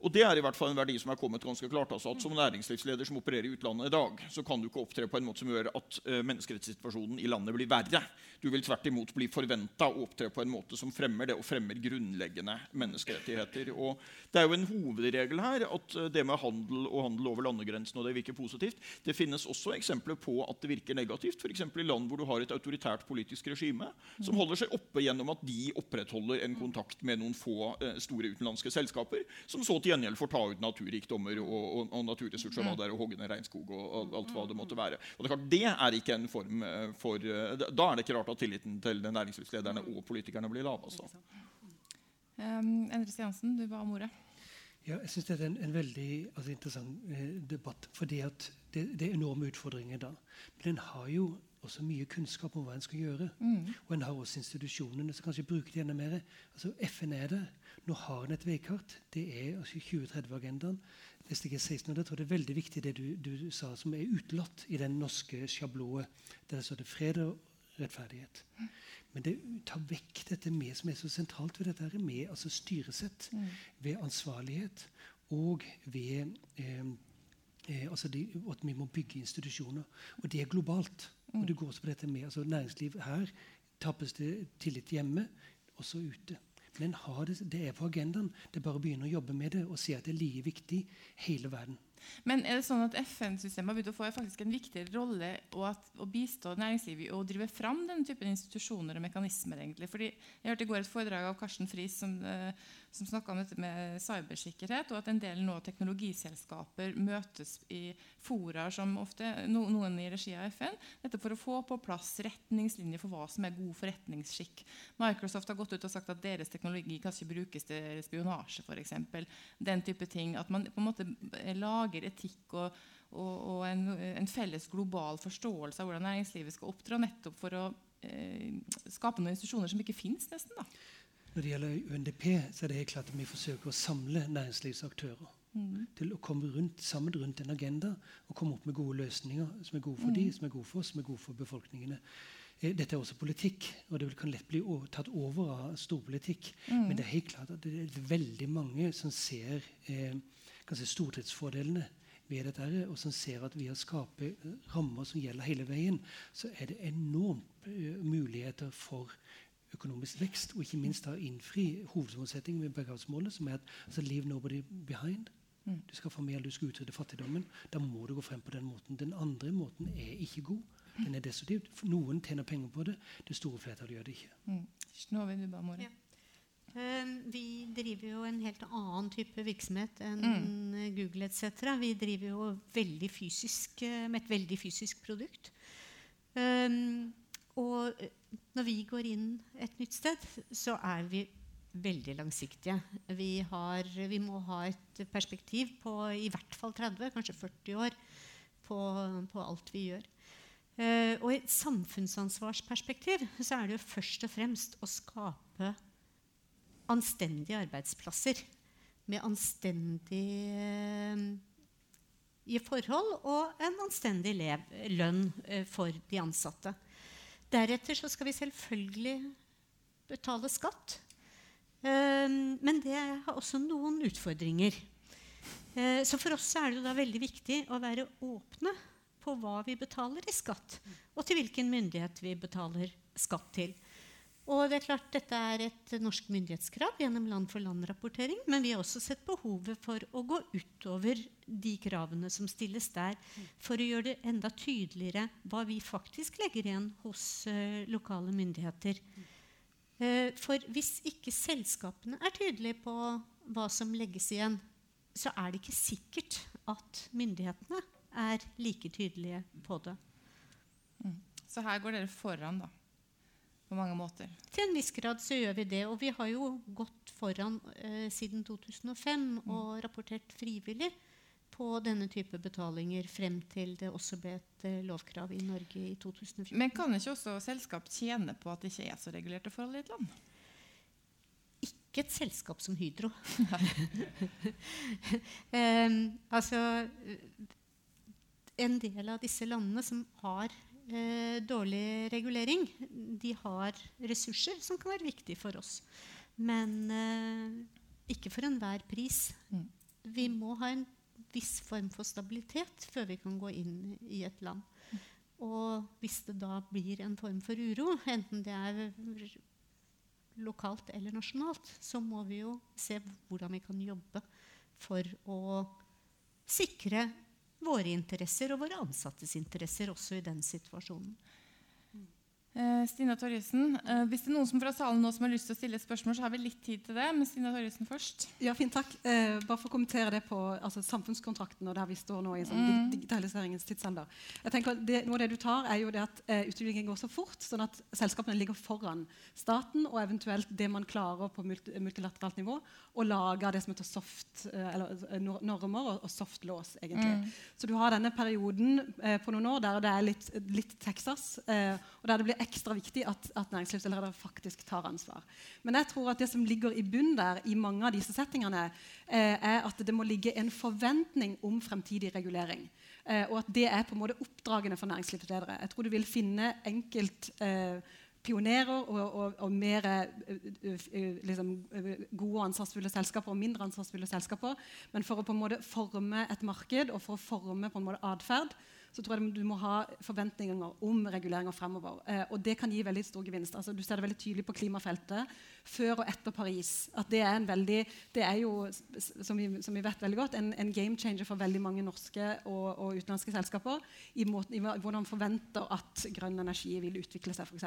S7: Og det er i hvert fall en verdi som er kommet ganske klart. altså at Som næringslivsleder som opererer i utlandet i dag, så kan du ikke opptre på en måte som gjør at uh, menneskerettssituasjonen i landet blir verre. Du vil tvert imot bli forventa å opptre på en måte som fremmer det, og fremmer grunnleggende menneskerettigheter. Og Det er jo en hovedregel her at uh, det med handel og handel over landegrensen og det virker positivt. Det finnes også eksempler på at det virker negativt, f.eks. i land hvor du har et autoritært politisk regime som holder seg oppe gjennom at de opprettholder en kontakt med noen få uh, store utenlandske selskaper, som så til gjengjeld får ta ut naturrikdommer og, og, og naturressurser og, der, og hogge ned regnskog og, og, alt hva det måtte være. Og Det er klart, det er ikke en form eh, for eh, Da er det ikke rart at tilliten til næringslivslederne og politikerne blir lav. Altså.
S2: Um, Endre Stiansen, du ba om ordet.
S3: Ja, jeg syns det er en, en veldig altså, interessant eh, debatt. fordi at det, det, er enorme utfordringer da. Men den har jo også mye kunnskap om hva en skal gjøre. Mm. Og en har også institusjonene som kanskje bruker det enda mer. Altså, FN er der. Nå har en et veikart. Det er altså 2030-agendaen. SDG 16, og Jeg tror det er veldig viktig det du, du sa, som er utelatt i den norske sjablået. Der det står det fred og rettferdighet. Men det tar vekk dette med som er så sentralt ved dette, her, med altså styresett, mm. ved ansvarlighet og ved eh, eh, altså de, at vi må bygge institusjoner. Og det er globalt. Og det går også på dette med altså næringsliv her. Tappes det tillit hjemme, også ute. Men det, det, er på agendaen. Det er bare å begynne å jobbe med det og se at det er like viktig hele verden.
S2: Men er det sånn at FN-systemet har begynt å få faktisk en viktigere rolle og at, å bistå næringslivet og drive fram denne typen institusjoner og mekanismer? egentlig? Fordi Jeg hørte i går et foredrag av Karsten Friis som, uh, som snakka om dette med cybersikkerhet, og at en del nå teknologiselskaper møtes i fora som ofte no, noen i regi av FN, dette for å få på plass retningslinjer for hva som er god forretningsskikk. Microsoft har gått ut og sagt at deres teknologi kan ikke brukes til spionasje, f.eks. Den type ting. At man på en måte lager etikk og, og, en, en, felles global forståelse av hvordan næringslivet skal oppdra, nettopp for å eh, skape noen institusjoner som ikke fins, nesten. da.
S3: Når det gjelder UNDP, så er det helt klart at vi forsøker å samle næringslivsaktører. Mm. Til å komme rundt, sammen rundt en agenda og komme opp med gode løsninger som er gode for mm. de, som er gode for oss, som er gode for befolkningene. Eh, dette er også politikk, og det kan lett bli tatt over av storpolitikk. Mm. Men det er helt klart at det er veldig mange som ser eh, stordriftsfordelene ved dette, og som ser at ved å skape rammer som gjelder hele veien, så er det enormt uh, muligheter for økonomisk vekst, og ikke minst da innfri hovedmålsettingen med bærekraftsmålet, som er at altså, 'leave nobody behind'. Mm. Du skal få mer, du skal utrydde fattigdommen. Da må du gå frem på den måten. Den andre måten er ikke god. Den er destruktiv. Noen tjener penger på det. Det store flertallet gjør det ikke. Mm.
S2: Du bare, Ja.
S4: Uh, vi driver jo en helt annen type virksomhet enn mm. Google etc. Vi driver jo veldig fysisk, uh, med et veldig fysisk produkt. Um, og når vi går inn et nytt sted, så er vi veldig langsiktige. Vi, har, vi, må ha et perspektiv på i hvert fall 30, kanskje 40 år på, på alt vi gjør. Uh, og i et samfunnsansvarsperspektiv så er det jo først og fremst å skape anstendige arbeidsplasser med anstendige uh, forhold og en anstendig lev, lønn uh, for de ansatte. Deretter så skal vi selvfølgelig betale skatt. Ehm, men det har også noen utfordringer. Eh, så for oss er det da veldig viktig å være åpne på hva vi betaler i skatt, og til hvilken myndighet vi betaler skatt til. Og det er klart Dette er et norsk myndighetskrav gjennom land-for-land-rapportering. Men vi har også sett behovet for å gå utover de kravene som stilles der, for å gjøre det enda tydeligere hva vi faktisk legger igjen hos uh, lokale myndigheter. Uh, for hvis ikke selskapene er tydelige på hva som legges igjen, så er det ikke sikkert at myndighetene er like tydelige på det.
S2: Mm. Så her går dere foran, da? På mange måter?
S4: Til en viss grad så gjør vi det. Og vi har jo gått foran eh, siden 2005 mm. og rapportert frivillig på denne type betalinger frem til det også ble et eh, lovkrav i Norge i 2014.
S2: Men kan ikke også selskap tjene på at det ikke er så regulerte forhold i et land?
S4: Ikke et selskap som Hydro. eh, altså En del av disse landene som har eh, dårlig regulering, de har ressurser som kan være viktige for oss. Men eh, ikke for enhver pris. Mm. Vi må ha en viss form for stabilitet før vi kan gå inn i et land. Og hvis det da blir en form for uro, enten det er lokalt eller nasjonalt, så må vi jo se hvordan vi kan jobbe for å sikre våre interesser og våre ansattes interesser også i den situasjonen.
S2: Eh, Stina Torjussen, eh, Hvis det er noen som fra salen nå som har lyst til å stille et spørsmål, så har vi litt tid til det. Men Stina Torjussen først.
S6: Ja, fint, takk. Eh, bare for å kommentere det på altså, samfunnskontrakten og der vi står nå i sånn, mm. digitaliseringens tidsalder. Jeg tenker det, Noe av det du tar, er jo det at eh, utviklingen går så fort, sånn at selskapene ligger foran staten og eventuelt det man klarer på multi, multilateralt nivå, og lager det som heter soft, eh, eller, eh, normer og, og soft laws. egentlig. Mm. Så du har denne perioden på noen år der det er litt, litt Texas, og der det blir ekstra viktig at, at næringslivsledere faktisk tar ansvar. Men jeg tror at det som ligger i bunnen der i mange av disse settingene, eh, er at det må ligge en forventning om fremtidig regulering. Eh, og at det er på en måte oppdragende for næringslivsledere. Jeg tror du vil finne enkelt eh, pionerer og, og, og mer liksom, gode og ansvarsfulle selskaper og mindre ansvarsfulle selskaper. Men for å på en måte forme et marked og for å forme på en måte atferd, så tror jeg du må ha forventninger om reguleringer fremover. Eh, og det kan gi veldig stor gevinst. Altså, du ser det veldig tydelig på klimafeltet før og etter Paris. At det er, en veldig, det er jo, som vi, som vi vet veldig godt, en, en, game changer for veldig mange norske og, og utenlandske selskaper i, måten, i hvordan man forventer at grønn energi vil utvikle seg, f.eks.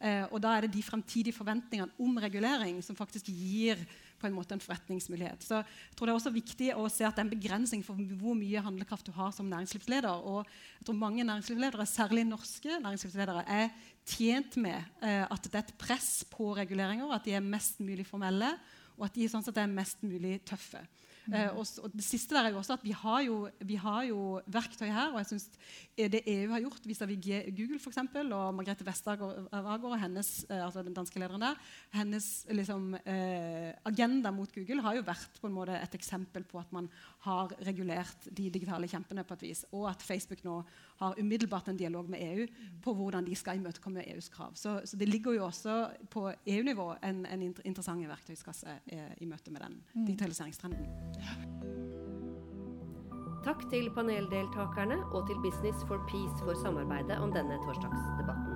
S6: Eh, og da er det de fremtidige forventningene om regulering som faktisk gir på en måte en forretningsmulighet. Så jeg tror Det er også viktig å se at det er en begrensning for hvor mye handlekraft du har som næringslivsleder. Og jeg tror mange næringslivsledere, særlig norske næringslivsledere, er tjent med eh, at det er et press på reguleringer, at de er mest mulig formelle, og at de sånn sett er mest mulig tøffe. Uh, og, og, det siste der er jo også at vi har jo, vi har jo verktøy her. og jeg synes Det EU har gjort vis-à-vis Google for eksempel, og Margrethe Vestager hennes, uh, altså den danske lederen der, hennes liksom, eh, agenda mot Google har jo vært på en måte et eksempel på at man har regulert de digitale kjempene på et vis. Og at Facebook nå har umiddelbart en dialog med EU på hvordan de skal imøtekomme EUs krav. Så, så, det ligger jo også på EU-nivå en, en interessant verktøyskasse i møte med den mm. digitaliseringstrenden.
S1: Takk til paneldeltakerne og til Business for Peace for samarbeidet om denne torsdagsdebatten.